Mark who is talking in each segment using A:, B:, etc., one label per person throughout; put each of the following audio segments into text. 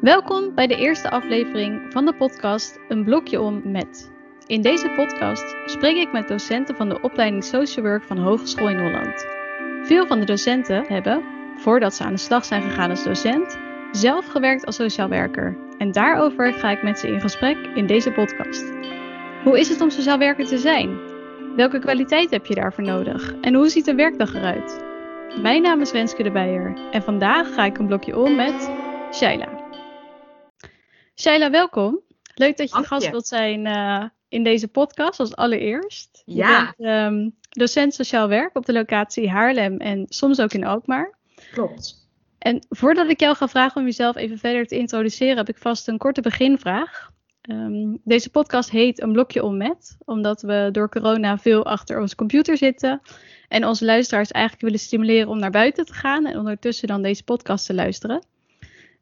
A: Welkom bij de eerste aflevering van de podcast Een blokje om met. In deze podcast spreek ik met docenten van de opleiding Social Work van Hogeschool in Holland. Veel van de docenten hebben, voordat ze aan de slag zijn gegaan als docent, zelf gewerkt als sociaal werker. En daarover ga ik met ze in gesprek in deze podcast. Hoe is het om sociaal werker te zijn? Welke kwaliteit heb je daarvoor nodig? En hoe ziet een werkdag eruit? Mijn naam is Renske de Beijer en vandaag ga ik een blokje om met Shaila. Shaila, welkom. Leuk dat je gast
B: je.
A: wilt zijn eh, in deze podcast als allereerst. Je
B: Ja.
A: bent ehm, docent sociaal werk op de locatie Haarlem en soms ook in Alkmaar.
B: Klopt.
A: En voordat ik jou ga vragen om jezelf even verder te introduceren, heb ik vast een korte beginvraag. Ehm, deze podcast heet Een blokje om met, omdat we door corona veel achter onze computer zitten. En onze luisteraars eigenlijk willen stimuleren om naar buiten te gaan en ondertussen dan deze podcast te luisteren.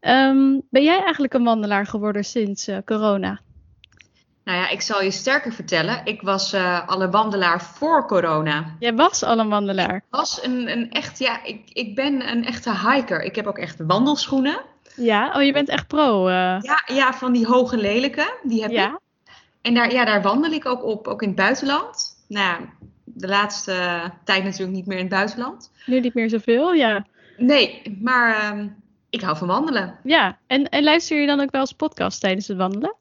A: Ehm, ben jij eigenlijk een wandelaar geworden sinds eh, corona?
B: Nou ja, ik zal je sterker vertellen. Ik was eh al een wandelaar voor corona.
A: Jij was al een wandelaar.
B: Ik was een, een echt, ja, ik, ik ben een echte hiker. Ik heb ook echt wandelschoenen.
A: Ja, oh je bent echt pro. eh.
B: Ja, ja van die hoge lelijke. Die heb ik.
A: ja,
B: En daar, ja, daar wandel ik ook op, ook in het buitenland. Nou, ja, de laatste tijd natuurlijk niet meer in het buitenland.
A: nu niet meer zoveel, ja.
B: Nee, maar ehm, ik hou van wandelen.
A: Ja, en, en luister je dan ook wel eens podcast tijdens het wandelen?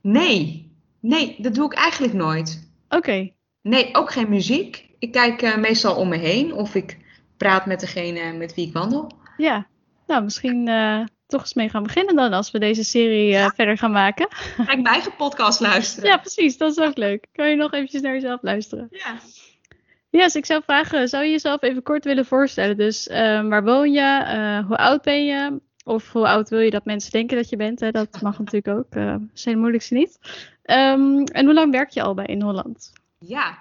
B: Nee, nee, dat doe ik eigenlijk nooit.
A: Oké,
B: Nee, ook geen muziek. Ik kijk eh, meestal om me heen of ik praat met degene met wie ik wandel.
A: Ja, nou misschien eh, toch eens mee gaan beginnen dan als we deze serie eh, verder gaan maken.
B: Ga ik mijn eigen podcast luisteren.
A: Ja, precies, dat is ook leuk. Kan je nog eventjes naar jezelf luisteren?
B: Ja.
A: Yes, ik zou vragen, zou je jezelf even kort willen voorstellen? Dus eh, waar woon je? Eh, hoe oud ben je? Of hoe oud wil je dat mensen denken dat je bent? Hè? Dat mag natuurlijk ook, eh zijn de moeilijkste niet. Ehm, en hoe lang werk je al bij in Holland?
B: Ja.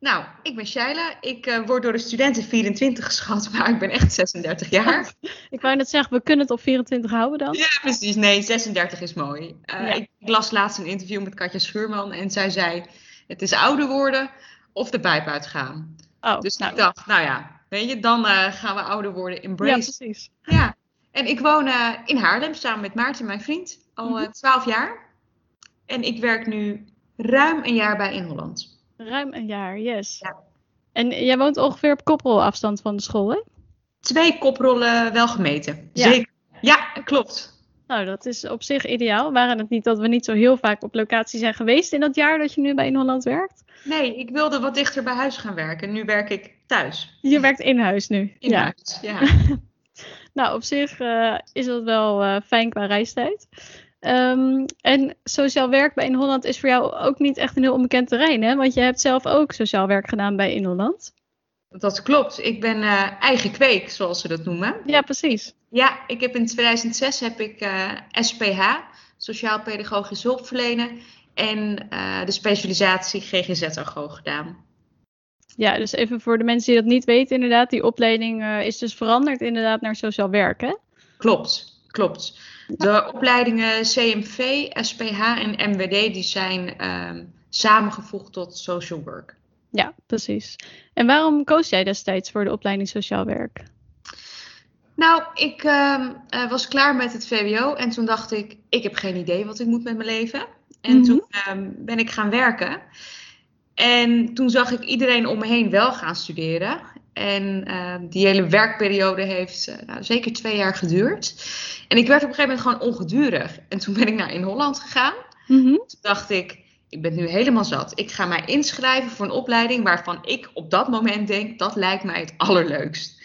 B: Nou, ik ben Shaila. Ik eh, word door de studenten 24 geschat, maar ik ben echt 36 jaar.
A: Ik wou net zeggen, we kunnen het op 24 houden dan.
B: Ja, precies. Nee, 36 is mooi.
A: Ja.
B: Ik las laatst een interview met Katja Schuurman en zij zei: Het is ouder worden of de pijp uitgaan.
A: Oh,
B: Dus
A: nou,
B: ik dacht, nou ja, weet je, dan eh, gaan we ouder worden.
A: ja,
B: Embrace.
A: precies.
B: Ja, en ik woon eh, in Haarlem samen met Maarten, mijn vriend, al eh, 12 jaar. En ik werk nu ruim een jaar bij In Holland.
A: Ruim een jaar, yes.
B: Ja.
A: En jij woont ongeveer op koprolafstand van de school, hè?
B: Twee koprollen wel gemeten.
A: Ja.
B: Zeker. Ja, klopt.
A: Nou, dat is op zich ideaal. Waren het niet dat we niet zo heel vaak op locatie zijn geweest in dat jaar dat je nu bij In Holland werkt?
B: Nee, ik wilde wat dichter bij huis gaan werken. Nu werk ik thuis.
A: Je werkt in huis nu.
B: In
A: ja.
B: huis. Ja.
A: Nou, op zich eh, is dat wel eh, fijn qua reistijd. Ehm, en sociaal werk bij In Holland is voor jou ook niet echt een heel onbekend terrein, hè? Want je hebt zelf ook sociaal werk gedaan bij In Holland.
B: Dat klopt. Ik ben eh, eigen kweek, zoals ze dat noemen.
A: Ja, precies.
B: Ja, ik heb in 2006 heb ik SPH, Sociaal Pedagogisch Hulpverlenen, en eh, de specialisatie GGZ-agoog gedaan.
A: Ja, dus even voor de mensen die dat niet weten, inderdaad, die opleiding eh, is dus veranderd inderdaad naar sociaal werk, hè?
B: Klopt, klopt. De opleidingen CMV, SPH en MWD die zijn ehm, samengevoegd tot social work.
A: Ja, precies. En waarom koos jij destijds voor de opleiding sociaal werk?
B: Nou, ik ehm, eh, was klaar met het VWO en toen dacht ik, ik heb geen idee wat ik moet met mijn leven. En
A: Mhm.
B: toen ehm, ben ik gaan werken. En toen zag ik iedereen om me heen wel gaan studeren. En ehm, die hele werkperiode heeft eh, nou, zeker twee jaar geduurd. En ik werd op een gegeven moment gewoon ongedurig. En toen ben ik naar in Holland gegaan.
A: Mhm.
B: Toen dacht ik, ik ben nu helemaal zat. Ik ga mij inschrijven voor een opleiding waarvan ik op dat moment denk, dat lijkt mij het allerleukst.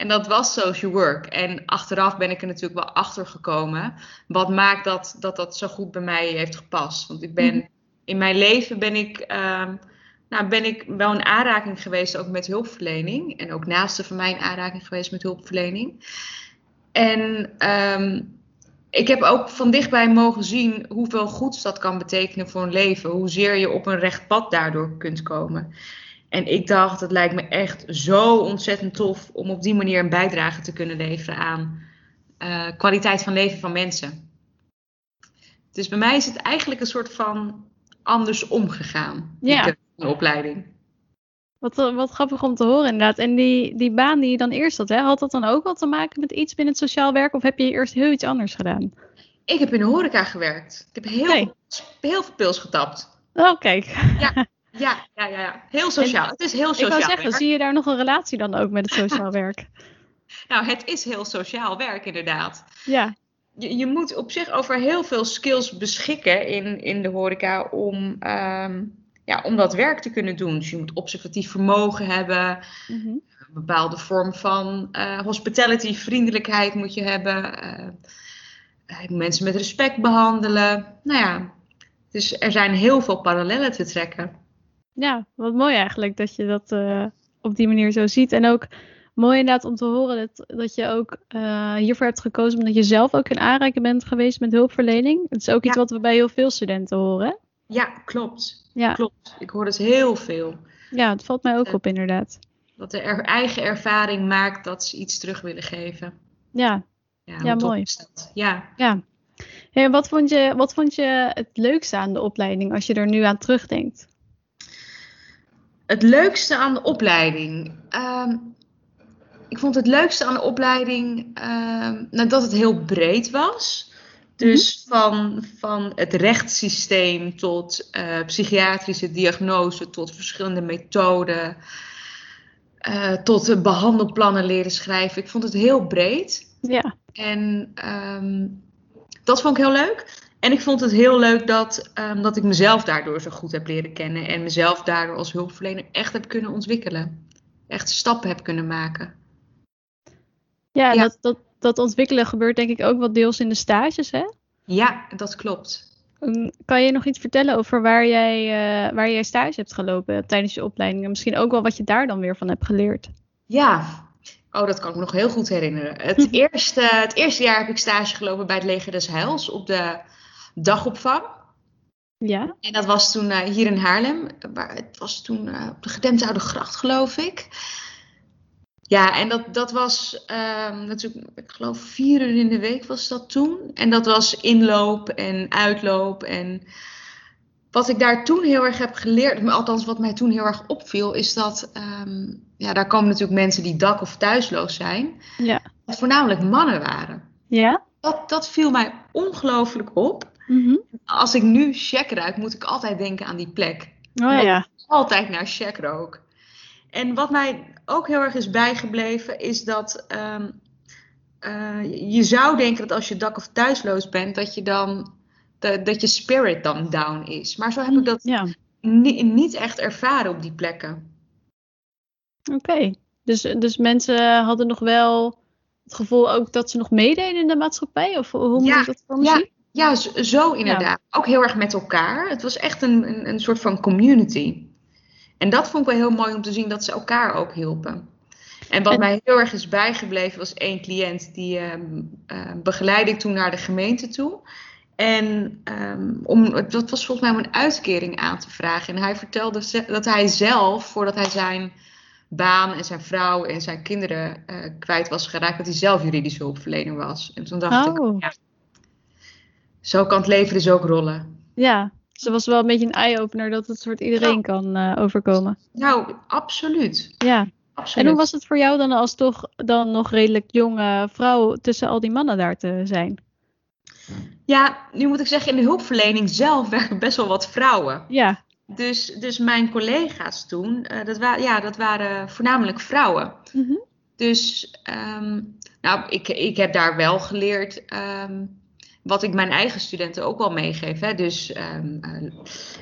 B: En dat was social work. En achteraf ben ik er natuurlijk wel achter gekomen. Wat maakt dat dat, dat zo goed bij mij heeft gepast. Want ik ben,
A: Mhm.
B: in mijn leven ben ik, ehm, nou, ben ik wel in aanraking geweest ook met hulpverlening. En ook naasten van mij in aanraking geweest met hulpverlening. En ehm, ik heb ook van dichtbij mogen zien hoeveel goeds dat kan betekenen voor een leven. Hoezeer je op een recht pad daardoor kunt komen. En ik dacht, het lijkt me echt zo ontzettend tof om op die manier een bijdrage te kunnen leveren aan eh, kwaliteit van leven van mensen. Dus bij mij is het eigenlijk een soort van andersom gegaan, die
A: Ja.
B: de opleiding.
A: Wat, eh, wat grappig om te horen inderdaad. En die, die baan die je dan eerst had, hè, had dat dan ook wel te maken met iets binnen het sociaal werk? Of heb je eerst heel iets anders gedaan?
B: Ik heb in de horeca gewerkt. Ik heb heel,
A: Nee.
B: heel veel pils getapt.
A: Oh, kijk.
B: Ja, ja, ja, ja. Heel sociaal. het is heel
A: Ik
B: sociaal
A: wou zeggen,
B: werk.
A: zie je daar nog een relatie dan ook met het sociaal werk?
B: Nou, het is heel sociaal werk inderdaad.
A: Ja,
B: Je, je moet op zich over heel veel skills beschikken in, in de horeca om, ehm, ja, om dat werk te kunnen doen. Dus je moet observatief vermogen hebben,
A: Mhm.
B: een bepaalde vorm van eh, hospitality, vriendelijkheid moet je hebben. eh, moet mensen met respect behandelen. Nou ja, dus er zijn heel veel parallellen te trekken.
A: Ja wat mooi eigenlijk dat je dat eh, op die manier zo ziet. En ook mooi inderdaad om te horen dat, dat je ook eh, hiervoor hebt gekozen omdat je zelf ook in aanraking bent geweest met hulpverlening. Het is ook iets
B: Ja.
A: wat we bij heel veel studenten horen. hè?
B: Ja, klopt.
A: Ja,
B: Klopt. Ik hoor het heel veel.
A: ja, het valt mij ook op inderdaad.
B: Dat de er- eigen ervaring maakt dat ze iets terug willen geven.
A: Ja,
B: Ja,
A: mooi.
B: Ja.
A: ja. Hey, wat, vond je, wat vond je het leukste aan de opleiding als je er nu aan terugdenkt?
B: Het leukste aan de opleiding. Ehm, ik vond het leukste aan de opleiding ehm, nou, dat het heel breed was. Dus van, van het rechtssysteem tot eh, psychiatrische diagnose, tot verschillende methoden, eh, tot de behandelplannen leren schrijven. Ik vond het heel breed.
A: Ja,
B: En ehm, dat vond ik heel leuk. En ik vond het heel leuk dat, ehm, dat ik mezelf daardoor zo goed heb leren kennen. En mezelf daardoor als hulpverlener echt heb kunnen ontwikkelen. Echt stappen heb kunnen maken.
A: ja. Dat, dat, dat ontwikkelen gebeurt denk ik ook wel deels in de stages, hè?
B: Ja, dat klopt.
A: Um, Kan je nog iets vertellen over waar jij, eh, waar jij stage hebt gelopen tijdens je opleiding? En misschien ook wel wat je daar dan weer van hebt geleerd.
B: Ja. Oh, dat kan ik me nog heel goed herinneren. Het eerste, het eerste jaar heb ik stage gelopen bij het Leger des Heils op de dagopvang.
A: Ja,
B: En dat was toen eh, hier in Haarlem. Waar, het was toen eh, op de Gedempte Oude Gracht, geloof ik. Ja, en dat, dat was ehm, natuurlijk, ik geloof vier uur in de week was dat toen. En dat was inloop en uitloop. En wat ik daar toen heel erg heb geleerd, althans wat mij toen heel erg opviel, is dat ehm, ja, daar komen natuurlijk mensen die dak- of thuisloos zijn.
A: ja.
B: Dat voornamelijk mannen waren.
A: Ja?
B: Dat, dat viel mij ongelooflijk op.
A: Mhm.
B: Als ik nu check ruik, moet ik altijd denken aan die plek.
A: Oh ja.
B: Altijd naar check rook. En wat mij ook heel erg is bijgebleven, is dat ehm, eh, je zou denken dat als je dak- of thuisloos bent, dat je dan dat, dat je spirit dan down is. Maar zo heb ik dat
A: Ja,
B: ni- niet echt ervaren op die plekken.
A: oké. Dus, dus mensen hadden nog wel het gevoel ook dat ze nog meededen in de maatschappij? Of hoe moet
B: Ja,
A: ik dat
B: ja.
A: zien?
B: Ja, zo, inderdaad. Ook heel erg met elkaar. Het was echt een, een, een soort van community. En dat vond ik wel heel mooi om te zien dat ze elkaar ook hielpen. En wat
A: En-
B: mij heel erg is bijgebleven was één cliënt die ehm eh, begeleidde ik toen naar de gemeente toe. En ehm, om, dat was volgens mij om een uitkering aan te vragen. En hij vertelde dat hij zelf, voordat hij zijn baan en zijn vrouw en zijn kinderen eh, kwijt was geraakt, dat hij zelf juridische hulpverlener was. En toen dacht ik,
A: Oh,
B: ja, zo kan het leven dus ook rollen.
A: ja. Dus dat was wel een beetje een eye-opener dat het soort iedereen kan eh, overkomen.
B: Nou, absoluut.
A: Ja.
B: absoluut.
A: En hoe was het voor jou dan als toch dan nog redelijk jonge vrouw tussen al die mannen daar te zijn?
B: Ja, nu moet ik zeggen, in de hulpverlening zelf werken best wel wat vrouwen.
A: Ja,
B: Dus, dus mijn collega's toen, eh, dat, wa ja, dat waren voornamelijk vrouwen.
A: Mhm.
B: Dus ehm, nou, ik, ik heb daar wel geleerd ehm, wat ik mijn eigen studenten ook wel meegeef. Hè? Dus ehm, eh,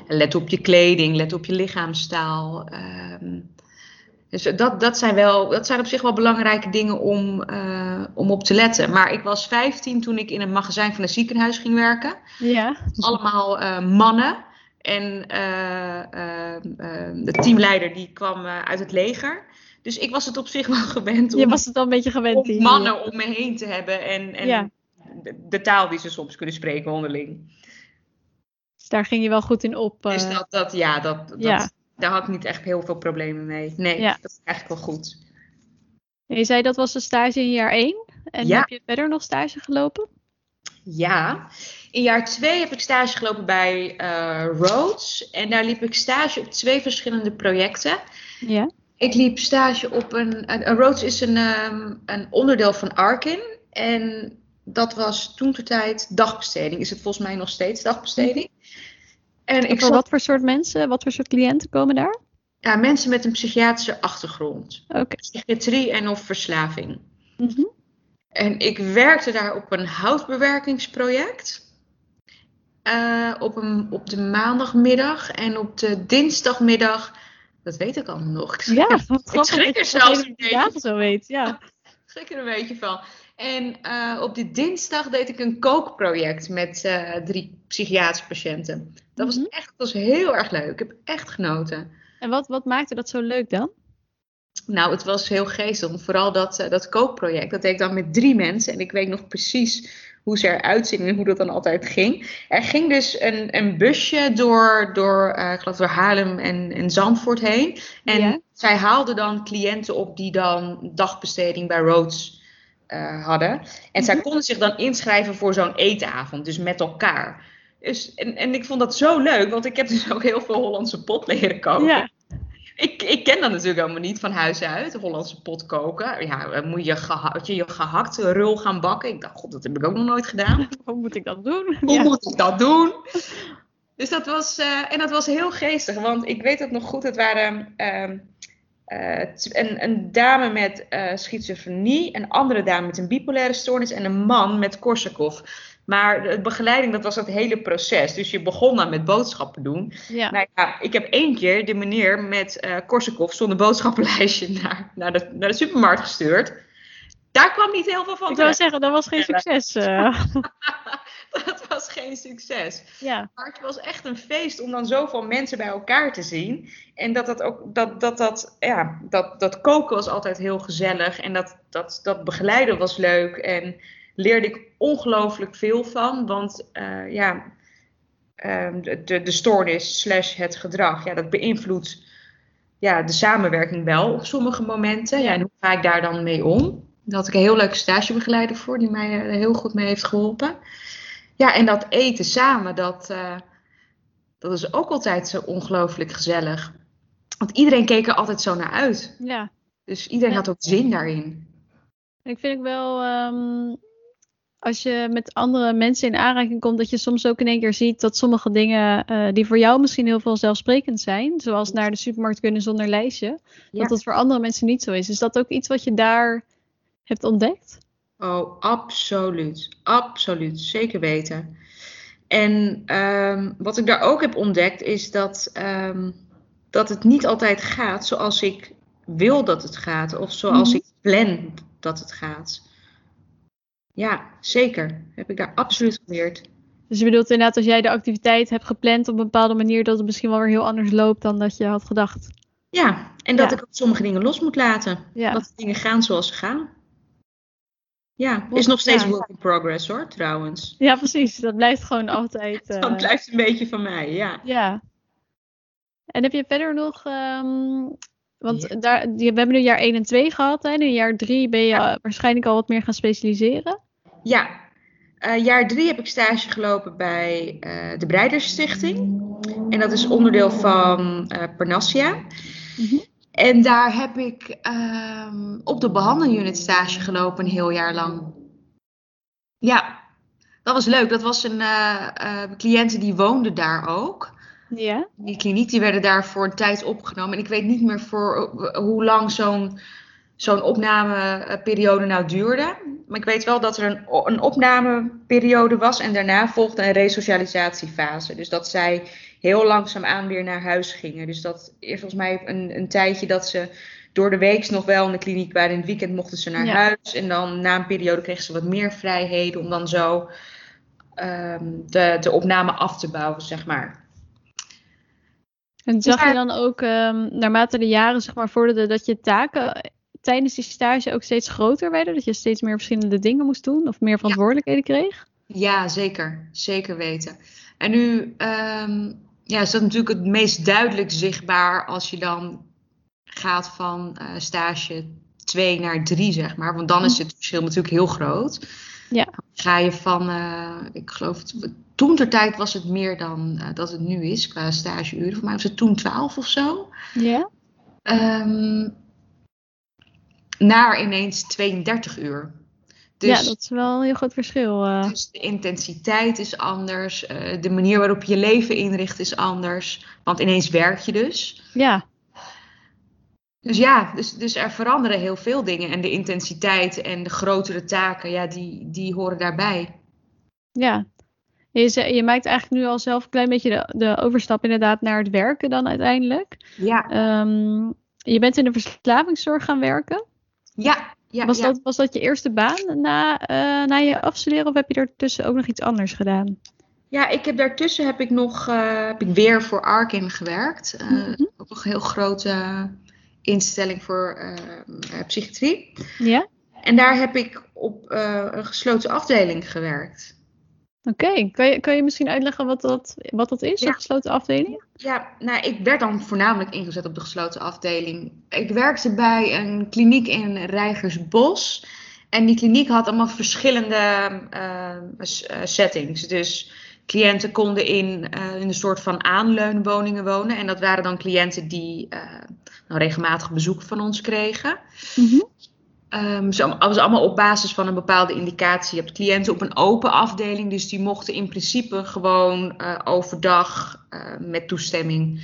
B: let op je kleding, let op je lichaamstaal. ehm. dus dat, dat, zijn wel, dat zijn op zich wel belangrijke dingen om, eh, om op te letten. Maar ik was 15 toen ik in een magazijn van een ziekenhuis ging werken
A: ja.
B: allemaal eh, mannen. En eh, eh, eh, de teamleider die kwam uit het leger. Dus ik was het op zich wel gewend om,
A: Je was het al een beetje gewend.
B: om mannen om me heen te hebben. En, en
A: Ja.
B: De, de taal die ze soms kunnen spreken onderling.
A: Dus daar ging je wel goed in op.
B: Dus dat, dat, ja, dat, dat,
A: ja.
B: daar had ik niet echt heel veel problemen mee. Nee,
A: Ja.
B: dat is eigenlijk wel goed.
A: Je zei dat was een stage in jaar 1. En
B: Ja.
A: heb je verder nog stage gelopen?
B: Ja, in jaar twee heb ik stage gelopen bij eh Rhodes. En daar liep ik stage op twee verschillende projecten.
A: Ja.
B: Ik liep stage op een. een, een Rhodes is een, ehm, een onderdeel van Arkin. En dat was toen de tijd dagbesteding. Is het volgens mij nog steeds dagbesteding. En ik
A: voor
B: zat,
A: wat voor soort mensen, wat voor soort cliënten komen daar?
B: ja, mensen met een psychiatrische achtergrond.
A: Oké.
B: Psychiatrie en of verslaving.
A: Mhm.
B: En ik werkte daar op een houtbewerkingsproject. Eh, op, een, op de maandagmiddag en op de dinsdagmiddag. Dat weet ik allemaal nog. Ik schrik,
A: Ja, grappig
B: schrik er zelfs een beetje
A: dagen zo weet. Ja.
B: schrik er een beetje van. En eh, op die dinsdag deed ik een kookproject met eh, drie psychiatrische patiënten. Dat
A: Mhm.
B: was echt dat was heel erg leuk. Ik heb echt genoten.
A: En wat, wat maakte dat zo leuk dan?
B: Nou, het was heel geestig. Vooral dat, eh, dat kookproject. Dat deed ik dan met drie mensen. En ik weet nog precies hoe ze eruit zien en hoe dat dan altijd ging. Er ging dus een, een busje door, door, ik geloof door Haarlem en, en Zandvoort heen. En
A: Ja.
B: zij haalden dan cliënten op die dan dagbesteding bij Rhodes eh, hadden. En zij konden zich dan inschrijven voor zo'n eetavond. Dus met elkaar. Dus, en, en ik vond dat zo leuk, want ik heb dus ook heel veel Hollandse pot leren koken.
A: Ja.
B: Ik, ik ken dat natuurlijk helemaal niet van huis uit, de Hollandse pot koken. Ja, moet je, geha je, je gehakte rul gaan bakken. Ik dacht, god, dat heb ik ook nog nooit gedaan.
A: Hoe moet ik dat doen?
B: Hoe
A: Ja.
B: moet ik dat doen? Dus dat was, eh, en dat was heel geestig, want ik weet het nog goed. Het waren ehm, eh, een, een dame met eh, schizofrenie, een andere dame met een bipolaire stoornis en een man met Korsakoff. Maar de begeleiding, dat was het hele proces. Dus je begon dan met boodschappen doen.
A: Ja.
B: Nou ja, ik heb één keer de meneer met eh Korsakoff zonder boodschappenlijstje naar, naar, de, naar de supermarkt gestuurd. Daar kwam niet heel veel van
A: Ik zou zeggen, dat was geen succes.
B: Dat was geen succes.
A: ja.
B: Maar het was echt een feest om dan zoveel mensen bij elkaar te zien. En dat dat ook, dat, dat, dat, ja, dat, dat koken was altijd heel gezellig. En dat, dat, dat begeleiden was leuk. En leerde ik ongelooflijk veel van. Want eh, ja, ehm, de, de, de stoornis slash het gedrag, ja, dat beïnvloedt ja, de samenwerking wel op sommige momenten. Ja, en hoe ga ik daar dan mee om? Daar had ik een heel leuke stagebegeleider voor, die mij er heel goed mee heeft geholpen. Ja, en dat eten samen, dat, eh, dat is ook altijd zo ongelooflijk gezellig. Want iedereen keek er altijd zo naar uit.
A: ja.
B: Dus iedereen
A: Ja.
B: had ook zin daarin.
A: Ik vind ook wel, ehm, als je met andere mensen in aanraking komt, dat je soms ook in één keer ziet dat sommige dingen eh, die voor jou misschien heel vanzelfsprekend zijn, zoals naar de supermarkt kunnen zonder lijstje,
B: Ja.
A: dat dat voor andere mensen niet zo is. Is dat ook iets wat je daar hebt ontdekt?
B: Oh, absoluut. Absoluut. Zeker weten. En ehm, wat ik daar ook heb ontdekt is dat, ehm, dat het niet altijd gaat zoals ik wil dat het gaat. Of zoals
A: Mhm.
B: ik plan dat het gaat. Ja, zeker. Heb ik daar absoluut geleerd.
A: Dus je bedoelt inderdaad, als jij de activiteit hebt gepland op een bepaalde manier, dat het misschien wel weer heel anders loopt dan dat je had gedacht.
B: Ja, en dat
A: Ja.
B: ik sommige dingen los moet laten.
A: Ja.
B: Dat dingen gaan zoals ze gaan. Ja, is nog steeds
A: ja.
B: work in progress hoor, trouwens.
A: Ja, precies. Dat blijft gewoon altijd. eh,
B: Dat blijft een beetje van mij, ja.
A: Ja. En heb je verder nog, ehm, want
B: Ja.
A: daar, we hebben nu jaar 1 en 2 gehad. Hè? In jaar 3 ben je eh, waarschijnlijk al wat meer gaan specialiseren.
B: Ja, Eh, jaar drie heb ik stage gelopen bij eh, de Breidersstichting. En dat is onderdeel van eh Parnassia.
A: Mhm.
B: En daar heb ik ehm, op de behandelunit stage gelopen een heel jaar lang. Ja, dat was leuk. Dat was een eh eh, cliënten die woonde daar ook.
A: Ja.
B: Die kliniek die werden daar voor een tijd opgenomen. En ik weet niet meer voor eh, hoe lang zo'n zo'n opnameperiode nou duurde. Maar ik weet wel dat er een, een opnameperiode was en daarna volgde een resocialisatiefase. Dus dat zij heel langzaamaan weer naar huis gingen. Dus dat eerst volgens mij een, een tijdje dat ze door de week nog wel in de kliniek waren. In het weekend mochten ze naar
A: Ja.
B: huis. En dan na een periode kregen ze wat meer vrijheden om dan zo ehm, de, de opname af te bouwen, zeg maar.
A: En zag je
B: Ja.
A: dan ook, ehm, naarmate de jaren zeg maar vorderden, dat je taken tijdens die stage ook steeds groter werden? Dat je steeds meer verschillende dingen moest doen of meer verantwoordelijkheden kreeg?
B: Ja, zeker. Zeker weten. En nu ehm, ja, is dat natuurlijk het meest duidelijk zichtbaar als je dan gaat van eh, stage 2 naar 3, zeg maar. Want dan is het verschil natuurlijk heel groot.
A: Ja.
B: Ga je van, eh, ik geloof, toen ter tijd was het meer dan eh, dat het nu is qua stageuren. Voor mij was het toen 12 of zo.
A: Ja.
B: Ehm, naar ineens 32 uur.
A: Dus, ja, dat is wel een heel groot verschil. Uh.
B: Dus de intensiteit is anders. Uh, de manier waarop je je leven inricht is anders. Want ineens werk je dus.
A: Ja.
B: Dus ja, dus, dus er veranderen heel veel dingen. En de intensiteit en de grotere taken, ja, die, die horen daarbij.
A: Ja, je, je maakt eigenlijk nu al zelf een klein beetje de, de overstap inderdaad naar het werken dan uiteindelijk.
B: Ja.
A: Um, je bent in de verslavingszorg gaan werken.
B: Ja. Ja
A: was,
B: ja.
A: Dat, was dat je eerste baan na, uh, na je afstuderen of heb je daartussen ook nog iets anders gedaan?
B: Ja, ik heb daartussen heb ik nog uh, heb ik weer voor Arkin gewerkt. Uh, mm -hmm. Ook een heel grote instelling voor psychiatrie.
A: Ja.
B: En daar heb ik op een gesloten afdeling gewerkt.
A: Oké, okay. kan, je, kan je misschien uitleggen wat dat, wat dat is, ja. een gesloten afdeling?
B: Ja, nou, ik werd dan voornamelijk ingezet op de gesloten afdeling. Ik werkte bij een kliniek in Rijgersbos. En die kliniek had allemaal verschillende uh, settings. Dus cliënten konden in, uh, in een soort van aanleunwoningen wonen. En dat waren dan cliënten die uh, nou, regelmatig bezoek van ons kregen.
A: Mm -hmm.
B: Um, dat was allemaal op basis van een bepaalde indicatie. Je hebt cliënten op een open afdeling, dus die mochten in principe gewoon uh, overdag uh, met toestemming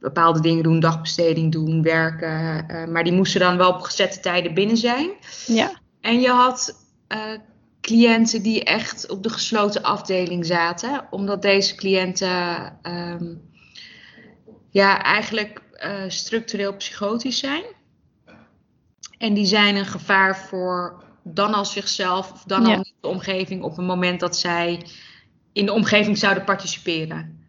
B: bepaalde dingen doen, dagbesteding doen, werken. Uh, maar die moesten dan wel op gezette tijden binnen zijn.
A: Ja.
B: En je had cliënten die echt op de gesloten afdeling zaten, omdat deze cliënten um, ja, eigenlijk structureel psychotisch zijn. En die zijn een gevaar voor dan al zichzelf of dan
A: Ja.
B: al de omgeving op het moment dat zij in de omgeving zouden participeren.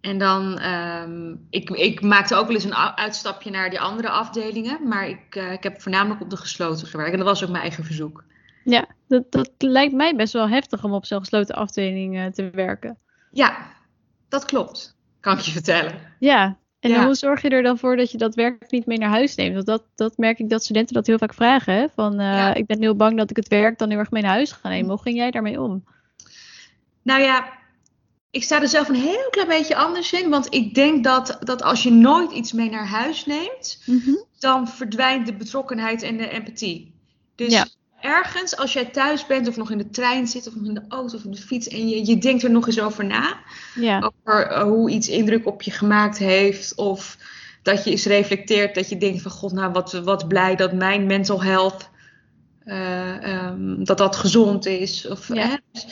B: En dan, ehm, ik, ik maakte ook wel eens een uitstapje naar die andere afdelingen, maar ik, eh, ik heb voornamelijk op de gesloten gewerkt. En dat was ook mijn eigen verzoek.
A: Ja, dat, dat lijkt mij best wel heftig om op zo'n gesloten afdeling eh, te werken.
B: Ja, dat klopt, kan ik je vertellen.
A: Ja, en
B: Ja.
A: hoe zorg je er dan voor dat je dat werk niet mee naar huis neemt? Want dat, dat merk ik dat studenten dat heel vaak vragen. Hè? Van, eh,
B: Ja.
A: ik ben heel bang dat ik het werk dan heel erg mee naar huis ga nemen. Hoe ging jij daarmee om?
B: Nou ja, ik sta er zelf een heel klein beetje anders in, want ik denk dat, dat als je nooit iets mee naar huis neemt, dan verdwijnt de betrokkenheid en de empathie. Dus
A: Ja.
B: Ergens, als jij thuis bent of nog in de trein zit of nog in de auto of op de fiets en je, je denkt er nog eens over na,
A: Ja,
B: over eh, hoe iets indruk op je gemaakt heeft of dat je eens reflecteert dat je denkt van god, nou wat, wat blij dat mijn mental health, eh, ehm, dat dat gezond is. Of,
A: Ja.
B: hè? Dus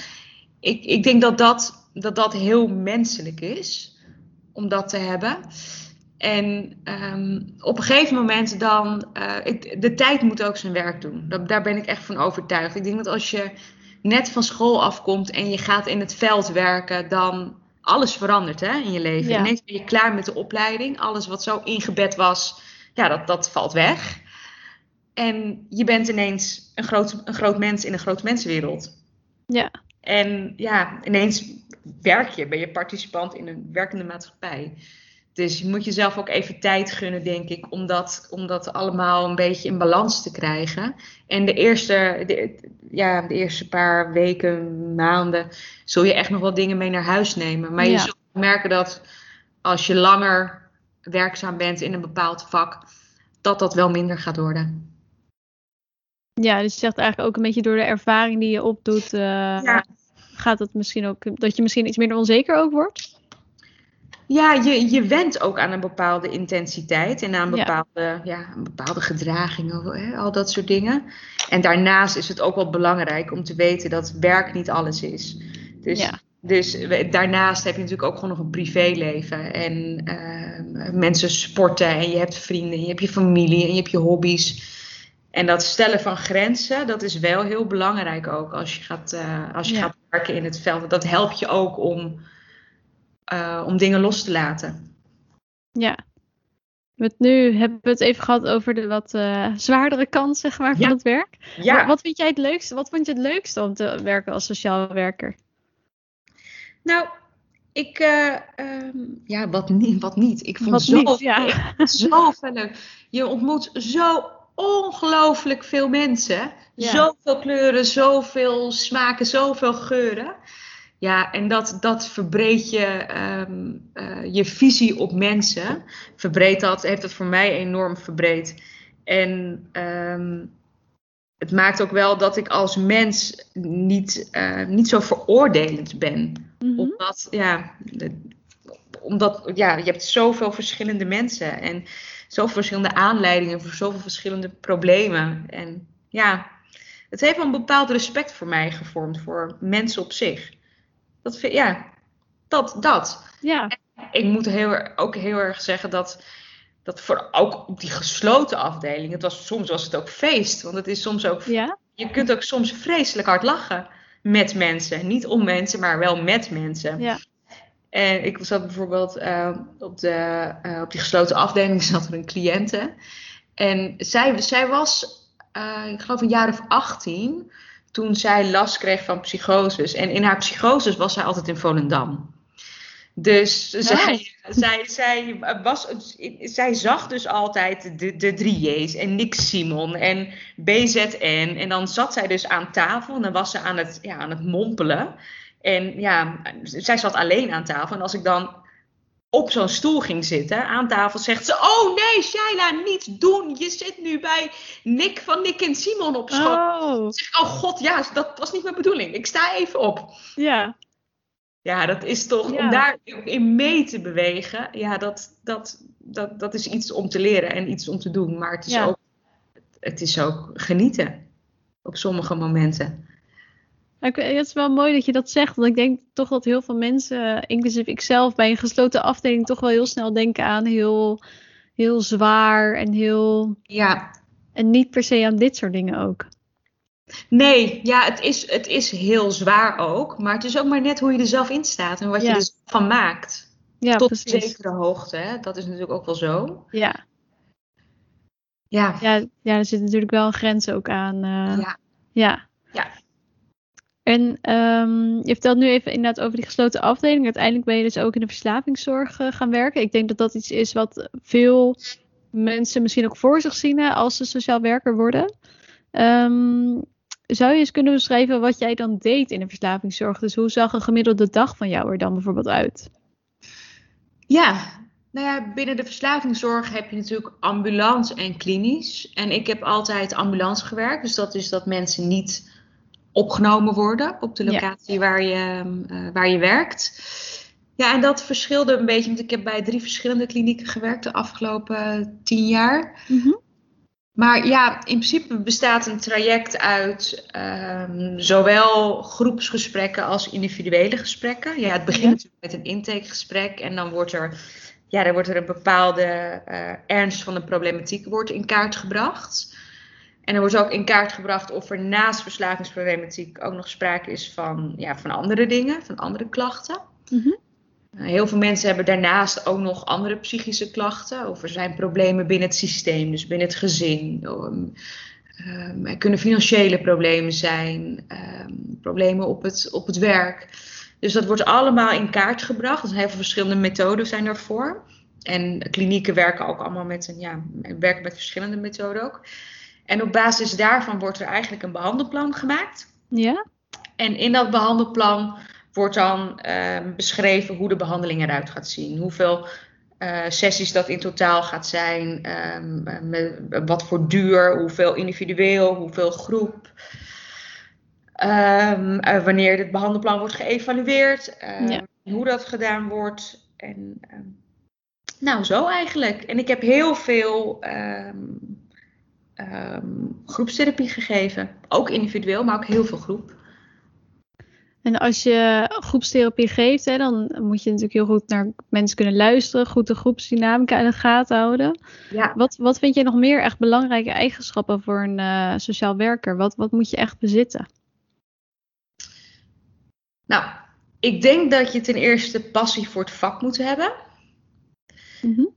B: ik, ik denk dat dat, dat dat heel menselijk is om dat te hebben. En ehm, op een gegeven moment dan, eh, ik- de tijd moet ook zijn werk doen. Dat, daar ben ik echt van overtuigd. Ik denk dat als je net van school afkomt en je gaat in het veld werken, dan alles verandert hè, in je leven.
A: Ja.
B: Ineens ben je klaar met de opleiding. Alles wat zo ingebed was, ja, dat, dat valt weg. En je bent ineens een groot, een groot mens in een grote mensenwereld.
A: ja,
B: En ja, ineens werk je, ben je participant in een werkende maatschappij. Dus je moet jezelf ook even tijd gunnen, denk ik, om dat, om dat allemaal een beetje in balans te krijgen. En de eerste, de, ja, de eerste paar weken, maanden, zul je echt nog wel dingen mee naar huis nemen. Maar je zult merken dat als je langer werkzaam bent in een bepaald vak, dat dat wel minder gaat worden.
A: ja, dus je zegt eigenlijk ook een beetje door de ervaring die je opdoet, eh,
B: Ja.
A: gaat het misschien ook, dat je misschien iets minder onzeker ook wordt?
B: Ja, je, je went ook aan een bepaalde intensiteit en aan
A: Ja.
B: bepaalde, ja. een bepaalde gedragingen, hè, al dat soort dingen. En daarnaast is het ook wel belangrijk om te weten dat werk niet alles is. Dus,
A: Ja.
B: dus daarnaast heb je natuurlijk ook gewoon nog een privéleven. En eh, mensen sporten en je hebt vrienden, en je hebt je familie en je hebt je hobby's. En dat stellen van grenzen, dat is wel heel belangrijk ook als je gaat, eh, als je
A: Ja.
B: gaat werken in het veld. Dat helpt je ook om, eh, om dingen los te laten.
A: Ja. Met nu hebben we het even gehad over de wat eh, zwaardere kant zeg maar, van
B: Ja.
A: het werk.
B: Ja,
A: Wat, wat vind jij het leukste? Wat vond je het leukste om te werken als sociaal werker?
B: nou, ik, eh, ehm, ja, wat niet, wat niet. Ik vond
A: Wat
B: zo,
A: niet, ja.
B: zoveel leuk. Je ontmoet zo ongelooflijk veel mensen.
A: Ja.
B: Zoveel kleuren, zoveel smaken, zoveel geuren. Ja, en dat, dat verbreedt je, ehm, eh, je visie op mensen. Verbreedt dat, heeft dat voor mij enorm verbreed. En ehm, het maakt ook wel dat ik als mens niet, uh, niet zo veroordelend ben.
A: Mhm.
B: Omdat, ja, omdat ja, je hebt zoveel verschillende mensen en zoveel verschillende aanleidingen voor zoveel verschillende problemen. En ja, het heeft wel een bepaald respect voor mij gevormd, voor mensen op zich. Dat vind, ja, dat, dat.
A: Ja,
B: Ik moet heel, ook heel erg zeggen dat, dat voor, ook op die gesloten afdeling, het was, soms was het ook feest. Want het is soms ook
A: ja.
B: je kunt ook soms vreselijk hard lachen met mensen. Niet om mensen, maar wel met mensen.
A: Ja.
B: En ik zat bijvoorbeeld eh, op, de, eh, op die gesloten afdeling, zat er een cliënte. En zij, zij was, eh, ik geloof een jaar of 18, toen zij last kreeg van psychoses. En in haar psychoses was zij altijd in Volendam. Dus zij, zij, zij, was, zij zag dus altijd de, de drie J's en Nick Simon en BZN. En dan zat zij dus aan tafel en dan was ze aan het, ja, aan het mompelen. En ja, zij zat alleen aan tafel. En als ik dan op zo'n stoel ging zitten aan tafel, zegt ze: Oh nee, Shaila, niet doen. Je zit nu bij Nick van Nick en Simon op school.
A: Oh,
B: zeg, oh god, ja, dat was niet mijn bedoeling. Ik sta even op.
A: ja.
B: Ja, dat is toch,
A: Ja.
B: om daar in mee te bewegen, ja, dat, dat, dat, dat is iets om te leren en iets om te doen. Maar het is,
A: Ja.
B: ook, het is ook genieten op sommige momenten.
A: Ik- Het is wel mooi dat je dat zegt, want ik denk toch dat heel veel mensen, inclusief ikzelf, bij een gesloten afdeling toch wel heel snel denken aan heel, heel zwaar en heel.
B: Ja,
A: En niet per se aan dit soort dingen ook.
B: nee, ja, het is, het is heel zwaar ook, maar het is ook maar net hoe je er zelf in staat en wat
A: Ja.
B: je er van maakt.
A: Ja,
B: Tot een zekere hoogte, hè? dat is natuurlijk ook wel zo.
A: Ja.
B: Ja,
A: Ja, ja, er zit natuurlijk wel een grens ook aan. eh,
B: ja.
A: Ja.
B: Ja.
A: En ehm, je vertelt nu even inderdaad over die gesloten afdeling. Uiteindelijk ben je dus ook in de verslavingszorg eh, gaan werken. Ik denk dat dat iets is wat veel mensen misschien ook voor zich zien als ze sociaal werker worden. Ehm, zou je eens kunnen beschrijven wat jij dan deed in de verslavingszorg? Dus hoe zag een gemiddelde dag van jou er dan bijvoorbeeld uit?
B: Ja, nou ja, binnen de verslavingszorg heb je natuurlijk ambulance en klinisch. En ik heb altijd ambulance gewerkt. Dus dat is dat mensen niet opgenomen worden op de
A: Ja.
B: locatie waar, je, eh, waar je werkt. Ja, en dat verschilde een beetje, want ik heb bij drie verschillende klinieken gewerkt de afgelopen tien jaar. Maar ja, in principe bestaat een traject uit ehm, zowel groepsgesprekken als individuele gesprekken. Ja, het begint
A: Ja.
B: natuurlijk met een intakegesprek en dan wordt er, ja, dan wordt er een bepaalde eh, ernst van de problematiek wordt in kaart gebracht. En er wordt ook in kaart gebracht of er naast verslavingsproblematiek ook nog sprake is van, ja, van andere dingen, van andere klachten.
A: Mhm.
B: Uh, Heel veel mensen hebben daarnaast ook nog andere psychische klachten. Of er zijn problemen binnen het systeem, dus binnen het gezin. Um, um, er kunnen financiële problemen zijn, um, problemen op het, op het werk. Dus dat wordt allemaal in kaart gebracht. Er zijn heel veel verschillende methoden zijn daarvoor. En klinieken werken ook allemaal met, een, ja, werken met verschillende methoden ook. En op basis daarvan wordt er eigenlijk een behandelplan gemaakt.
A: Ja?
B: En in dat behandelplan wordt dan uh, beschreven hoe de behandeling eruit gaat zien. Hoeveel uh, sessies dat in totaal gaat zijn. Um, met, wat voor duur, hoeveel individueel, hoeveel groep. Um, uh, wanneer het behandelplan wordt geëvalueerd. Ja. Hoe dat gedaan wordt. En, nou, zo eigenlijk. En ik heb heel veel groepstherapie gegeven. Ook individueel, maar ook heel veel groep.
A: En als je groepstherapie geeft, hè, dan moet je natuurlijk heel goed naar mensen kunnen luisteren, goed de groepsdynamica in de gaten houden.
B: Ja.
A: Wat, wat vind je nog meer echt belangrijke eigenschappen voor een uh, sociaal werker? Wat, wat moet je echt bezitten?
B: Nou, ik denk dat je ten eerste passie voor het vak moet hebben.
A: Mm -hmm.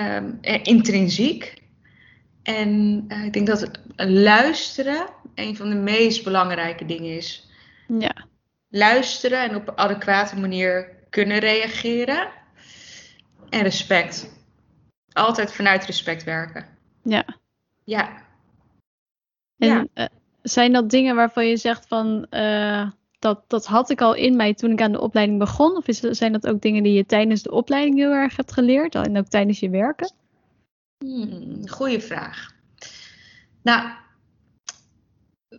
B: um, intrinsiek. En uh, ik denk dat luisteren een van de meest belangrijke dingen is.
A: Ja
B: luisteren en op een adequate manier kunnen reageren. En respect. Altijd vanuit respect werken.
A: Ja.
B: Ja.
A: En ja. Uh, zijn dat dingen waarvan je zegt van uh, dat, dat had ik al in mij toen ik aan de opleiding begon? Of is, zijn dat ook dingen die je tijdens de opleiding heel erg hebt geleerd en ook tijdens je werken?
B: Hmm, goeie vraag. Nou,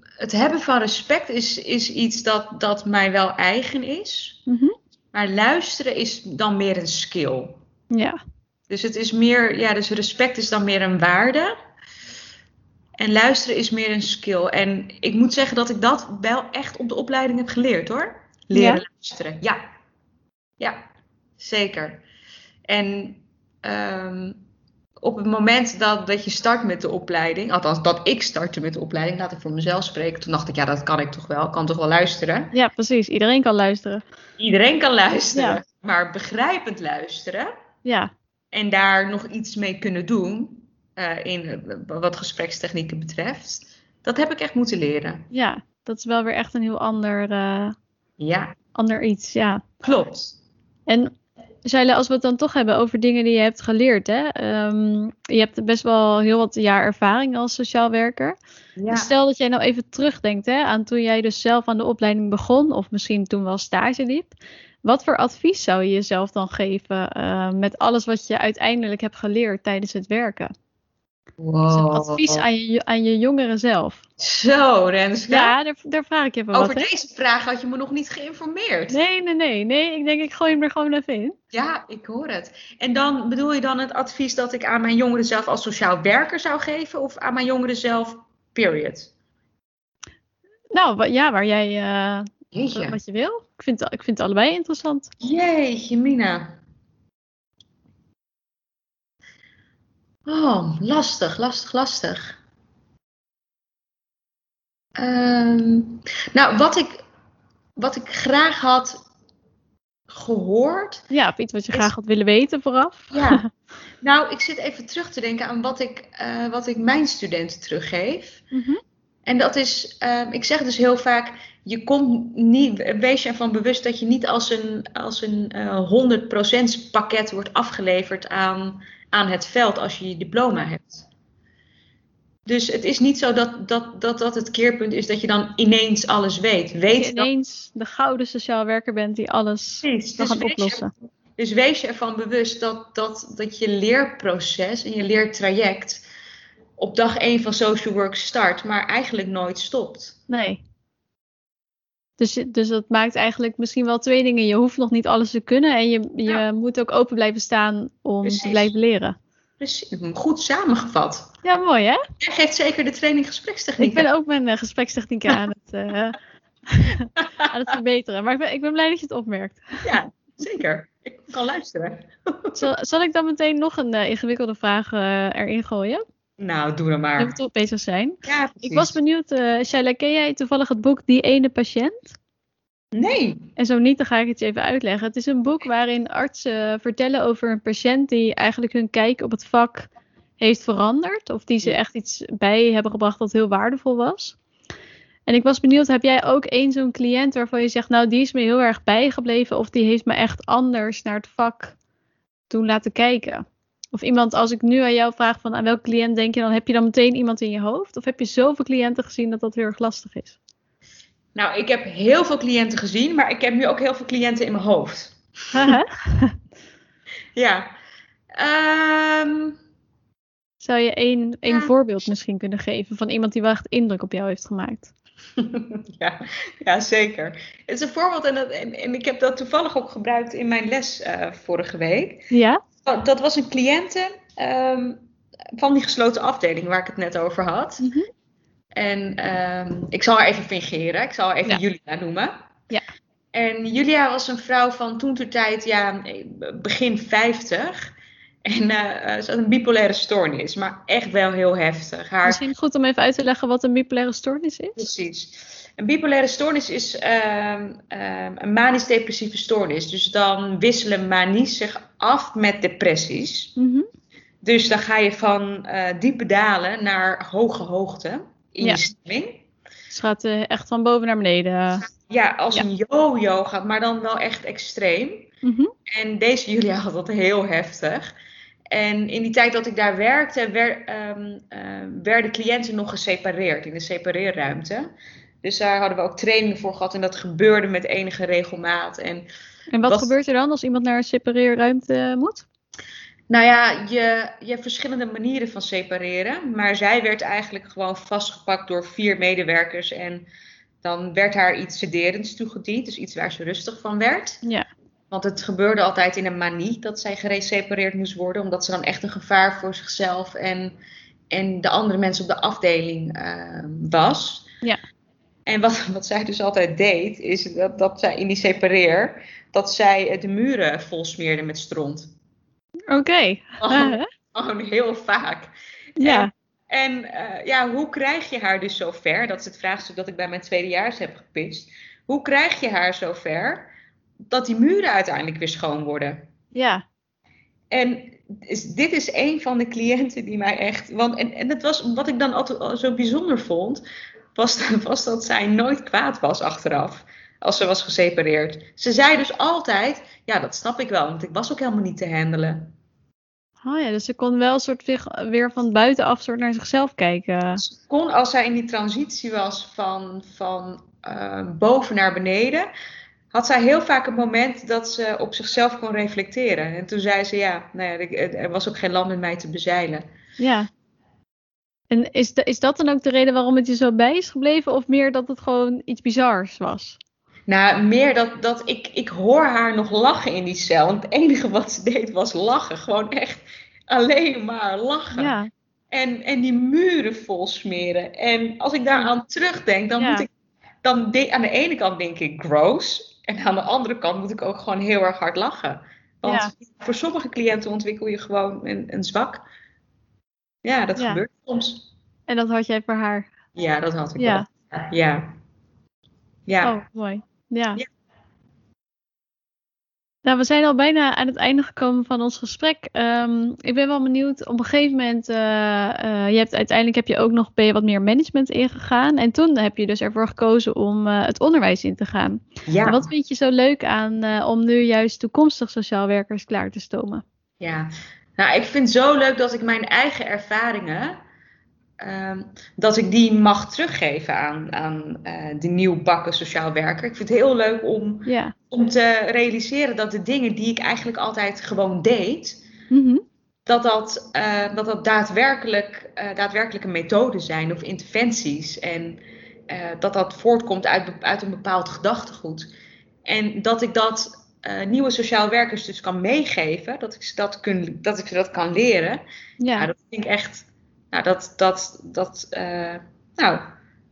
B: het hebben van respect is, is iets dat, dat mij wel eigen is.
A: Mhm.
B: Maar luisteren is dan meer een skill.
A: Ja.
B: Dus het is meer, ja, dus respect is dan meer een waarde. En luisteren is meer een skill. En ik moet zeggen dat ik dat wel echt op de opleiding heb geleerd hoor. Leren
A: Ja?
B: luisteren. Ja. Ja, zeker. En ehm, op het moment dat, dat je start met de opleiding, althans dat ik startte met de opleiding, laat ik voor mezelf spreken. Toen dacht ik, ja, dat kan ik toch wel. Ik kan toch wel luisteren.
A: ja, precies. Iedereen kan luisteren.
B: Iedereen kan luisteren.
A: Ja.
B: Maar begrijpend luisteren
A: Ja,
B: en daar nog iets mee kunnen doen, eh, in eh, wat gesprekstechnieken betreft, dat heb ik echt moeten leren.
A: ja. Dat is wel weer echt een heel ander, eh,
B: Ja,
A: ander iets, ja.
B: klopt.
A: En Shaila, als we het dan toch hebben over dingen die je hebt geleerd, hè? Ehm, je hebt best wel heel wat jaar ervaring als sociaal werker.
B: Ja.
A: Dus stel dat jij nou even terugdenkt hè, aan toen jij dus zelf aan de opleiding begon, of misschien toen wel stage liep. Wat voor advies zou je jezelf dan geven eh, met alles wat je uiteindelijk hebt geleerd tijdens het werken? Een
B: Wow.
A: advies aan je, aan je jongeren zelf.
B: Zo, Renske.
A: Ja, daar, daar vraag ik je even
B: Over
A: wat. hè?
B: deze vraag had je me nog niet geïnformeerd.
A: Nee, nee, nee, nee. Ik denk, ik gooi hem er gewoon even in.
B: Ja, ik hoor het. En dan bedoel je dan het advies dat ik aan mijn jongeren zelf als sociaal werker zou geven of aan mijn jongeren zelf, period?
A: Nou, ja, waar jij
B: Jeetje.
A: wat je wil. Ik vind, ik vind het allebei interessant.
B: Jeetje, Mina. Oh, lastig, lastig, lastig. Ehm, nou, wat ik, wat ik graag had gehoord.
A: Ja, of iets wat je
B: Is-
A: graag had willen weten vooraf.
B: Ja, nou, ik zit even terug te denken aan wat ik, eh, wat ik mijn studenten teruggeef.
A: Mhm.
B: En dat is, ehm, ik zeg dus heel vaak, je komt niet, wees je ervan bewust dat je niet als een, als een eh 100% pakket wordt afgeleverd aan, aan het veld als je je diploma hebt. Dus het is niet zo dat dat, dat dat het keerpunt is dat je dan ineens alles weet.
A: Dat
B: Weet
A: je
B: dat
A: ineens de gouden sociaal werker bent die alles
B: precies.
A: kan
B: Dus je,
A: oplossen.
B: dus wees je ervan bewust dat, dat, dat je leerproces en je leertraject op dag 1 van social work start, maar eigenlijk nooit stopt.
A: Nee. Dus, dus dat maakt eigenlijk misschien wel twee dingen. Je hoeft nog niet alles te kunnen en je, je
B: Ja.
A: moet ook open blijven staan om
B: Precies.
A: te blijven leren.
B: Precies, goed samengevat.
A: Ja, mooi hè?
B: Jij geeft zeker de training gesprekstechniek.
A: Ik ben ook mijn eh, gesprekstechnieken aan het, eh, aan het verbeteren. Maar ik ben, ik ben blij dat je het opmerkt.
B: Ja, zeker. Ik kan luisteren.
A: Zal, zal ik dan meteen nog een eh, ingewikkelde vraag erin gooien?
B: Nou, doe dan maar.
A: toch bezig zijn.
B: Ja,
A: Ik was benieuwd, eh Shaila, ken jij toevallig het boek Die Ene Patiënt?
B: Nee.
A: En zo niet, dan ga ik het je even uitleggen. Het is een boek waarin artsen vertellen over een patiënt die eigenlijk hun kijk op het vak heeft veranderd. Of die ze echt iets bij hebben gebracht dat heel waardevol was. En ik was benieuwd, heb jij ook één zo'n cliënt waarvan je zegt, nou die is me heel erg bijgebleven. Of die heeft me echt anders naar het vak doen laten kijken. Of iemand, als ik nu aan jou vraag van aan welke cliënt denk je, dan heb je dan meteen iemand in je hoofd? Of heb je zoveel cliënten gezien dat dat heel erg lastig is?
B: Nou, ik heb heel veel cliënten gezien, maar ik heb nu ook heel veel cliënten in mijn hoofd. Ja. Ehm,
A: Zou je één, één
B: Ja.
A: voorbeeld misschien kunnen geven van iemand die wel echt indruk op jou heeft gemaakt?
B: ja, ja, zeker. Het is een voorbeeld en, dat, en, en ik heb dat toevallig ook gebruikt in mijn les eh, vorige week.
A: Ja?
B: Dat, dat was een cliënte ehm, van die gesloten afdeling waar ik het net over had.
A: Mhm.
B: En ehm, ik zal haar even fingeren. Ik zal haar even
A: Ja.
B: Julia noemen.
A: Ja.
B: En Julia was een vrouw van toen ter tijd, ja, begin 50. En eh, eh, ze had een bipolaire stoornis, maar echt wel heel heftig. Haar,
A: Misschien goed om even uit te leggen wat een bipolaire stoornis is.
B: Precies. Een bipolaire stoornis is ehm, een manisch-depressieve stoornis. Dus dan wisselen manies zich af met depressies.
A: Mhm.
B: Dus dan ga je van eh, diepe dalen naar hoge hoogte in
A: Ja.
B: je stemming.
A: Dus het gaat eh, echt van boven naar beneden.
B: Ja, als
A: Ja.
B: een yo-yo gaat, maar dan wel echt extreem.
A: Mhm.
B: En deze Julia had dat heel heftig. En in die tijd dat ik daar werkte, wer- ehm, ehm, werden cliënten nog gesepareerd in de separeerruimte. Dus daar hadden we ook trainingen voor gehad en dat gebeurde met enige regelmaat. En
A: En wat gebeurt er dan als iemand naar een separeerruimte moet?
B: Nou ja, je, je hebt verschillende manieren van separeren. Maar zij werd eigenlijk gewoon vastgepakt door vier medewerkers. En dan werd haar iets sederends toegediend. Dus iets waar ze rustig van werd.
A: Ja.
B: Want het gebeurde altijd in een manie dat zij geresepareerd moest worden. Omdat ze dan echt een gevaar voor zichzelf en, en de andere mensen op de afdeling uh, was.
A: Ja.
B: En wat, wat zij dus altijd deed, is dat, dat zij in die separeer, dat zij de muren vol smeerde met stront.
A: Oké. Okay.
B: Heel vaak.
A: Ja.
B: En, en uh, ja, hoe krijg je haar dus zover? Dat is het vraagstuk dat ik bij mijn tweedejaars heb gepist. Hoe krijg je haar zover dat die muren uiteindelijk weer schoon worden?
A: Ja.
B: En dit is een van de cliënten die mij echt. Want, en, en het was wat ik dan altijd zo bijzonder vond, was, was dat zij nooit kwaad was achteraf. Als ze was gesepareerd. Ze zei dus altijd: Ja, dat snap ik wel, want ik was ook helemaal niet te handelen.
A: Oh ja, dus ze kon wel een soort weer van buitenaf soort naar zichzelf kijken.
B: Ze kon, als zij in die transitie was van, van uh, boven naar beneden, had zij heel vaak een moment dat ze op zichzelf kon reflecteren. En toen zei ze: Ja, nou ja er was ook geen land met mij te bezeilen.
A: Ja. En is, de, is dat dan ook de reden waarom het je zo bij is gebleven? Of meer dat het gewoon iets bizars was?
B: Nou, meer dat, dat ik, ik hoor haar nog lachen in die cel. En het enige wat ze deed was lachen. Gewoon echt alleen maar lachen.
A: Ja.
B: En, en die muren vol smeren. En als ik daaraan terugdenk, dan
A: Ja.
B: moet ik. Dan de, aan de ene kant denk ik gross. En aan de andere kant moet ik ook gewoon heel erg hard lachen. Want
A: Ja.
B: voor sommige cliënten ontwikkel je gewoon een, een zwak. Ja, dat
A: Ja.
B: gebeurt soms.
A: En dat had jij voor haar.
B: Ja, dat had ik
A: Ja.
B: wel. Ja. Ja.
A: Oh, mooi. Ja.
B: Ja.
A: Nou, we zijn al bijna aan het einde gekomen van ons gesprek. Ehm, ik ben wel benieuwd. Op een gegeven moment, eh, je hebt uiteindelijk heb je ook nog ben je wat meer management ingegaan. En toen heb je dus ervoor gekozen om eh, het onderwijs in te gaan.
B: ja.
A: En Wat vind je zo leuk aan om nu juist toekomstig sociaal werkers klaar te stomen?
B: Ja, nou, ik vind het zo leuk dat ik mijn eigen ervaringen, ehm, dat ik die mag teruggeven aan, aan eh, de nieuwbakken sociaal werker. Ik vind het heel leuk om,
A: Ja.
B: om te realiseren dat de dingen die ik eigenlijk altijd gewoon deed,
A: Mhm.
B: dat dat, eh, dat, dat daadwerkelijk, eh, daadwerkelijke methoden zijn of interventies. En dat dat voortkomt uit, uit een bepaald gedachtegoed. En dat ik dat eh, nieuwe sociaal werkers dus kan meegeven, dat ik ze dat, kun, dat, ik ze dat kan leren. Ja,
A: Ja.
B: dat vind ik echt. Nou, dat, dat, dat, eh, nou,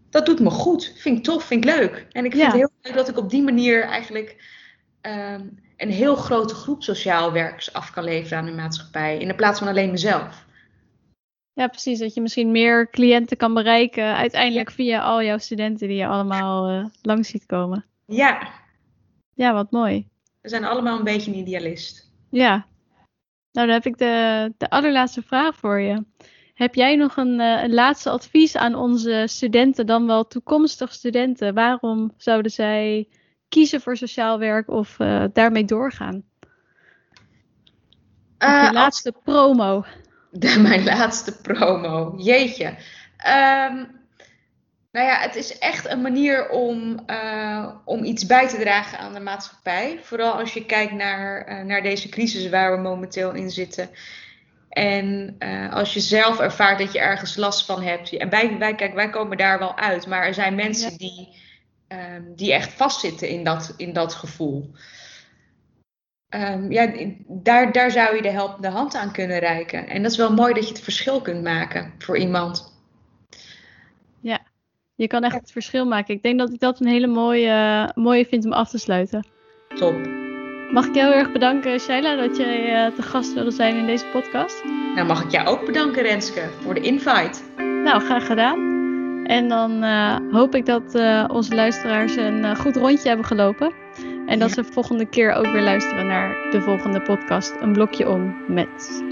B: dat doet me goed. Vind ik tof, vind ik leuk. En ik vind
A: Ja.
B: het heel leuk dat ik op die manier eigenlijk ehm, een heel grote groep sociaal werkers af kan leveren aan de maatschappij. In de plaats van alleen mezelf.
A: ja, precies. Dat je misschien meer cliënten kan bereiken. Uiteindelijk via al jouw studenten die je allemaal eh, langs ziet komen.
B: Ja,
A: Ja, wat mooi.
B: We zijn allemaal een beetje een idealist.
A: Ja. Nou, dan heb ik de, de allerlaatste vraag voor je. Heb jij nog een, eh, een laatste advies aan onze studenten, dan wel toekomstig studenten? Waarom zouden zij kiezen voor sociaal werk of eh, daarmee doorgaan? Of
B: Eh,
A: je laatste promo.
B: De, mijn laatste promo. Jeetje. Ehm, nou ja, het is echt een manier om, eh, om iets bij te dragen aan de maatschappij. Vooral als je kijkt naar, eh, naar deze crisis waar we momenteel in zitten. En eh, als je zelf ervaart dat je ergens last van hebt. En wij, wij, kijk, wij komen daar wel uit. Maar er zijn mensen
A: Ja.
B: die, ehm, die echt vastzitten in dat, in dat gevoel. Ehm, ja, daar, daar zou je de helpende hand aan kunnen reiken. En dat is wel mooi dat je het verschil kunt maken voor iemand.
A: Je kan echt het verschil maken. Ik denk dat ik dat een hele mooie, mooie vind om af te sluiten.
B: Top.
A: Mag ik je heel erg bedanken, Shaila, dat jij eh, te gast wilde zijn in deze podcast?
B: Nou mag ik jou ook bedanken, Renske, voor de invite.
A: Nou, graag gedaan. En dan eh, hoop ik dat eh, onze luisteraars een goed rondje hebben gelopen. En dat
B: Ja.
A: ze de volgende keer ook weer luisteren naar de volgende podcast. Een blokje om met.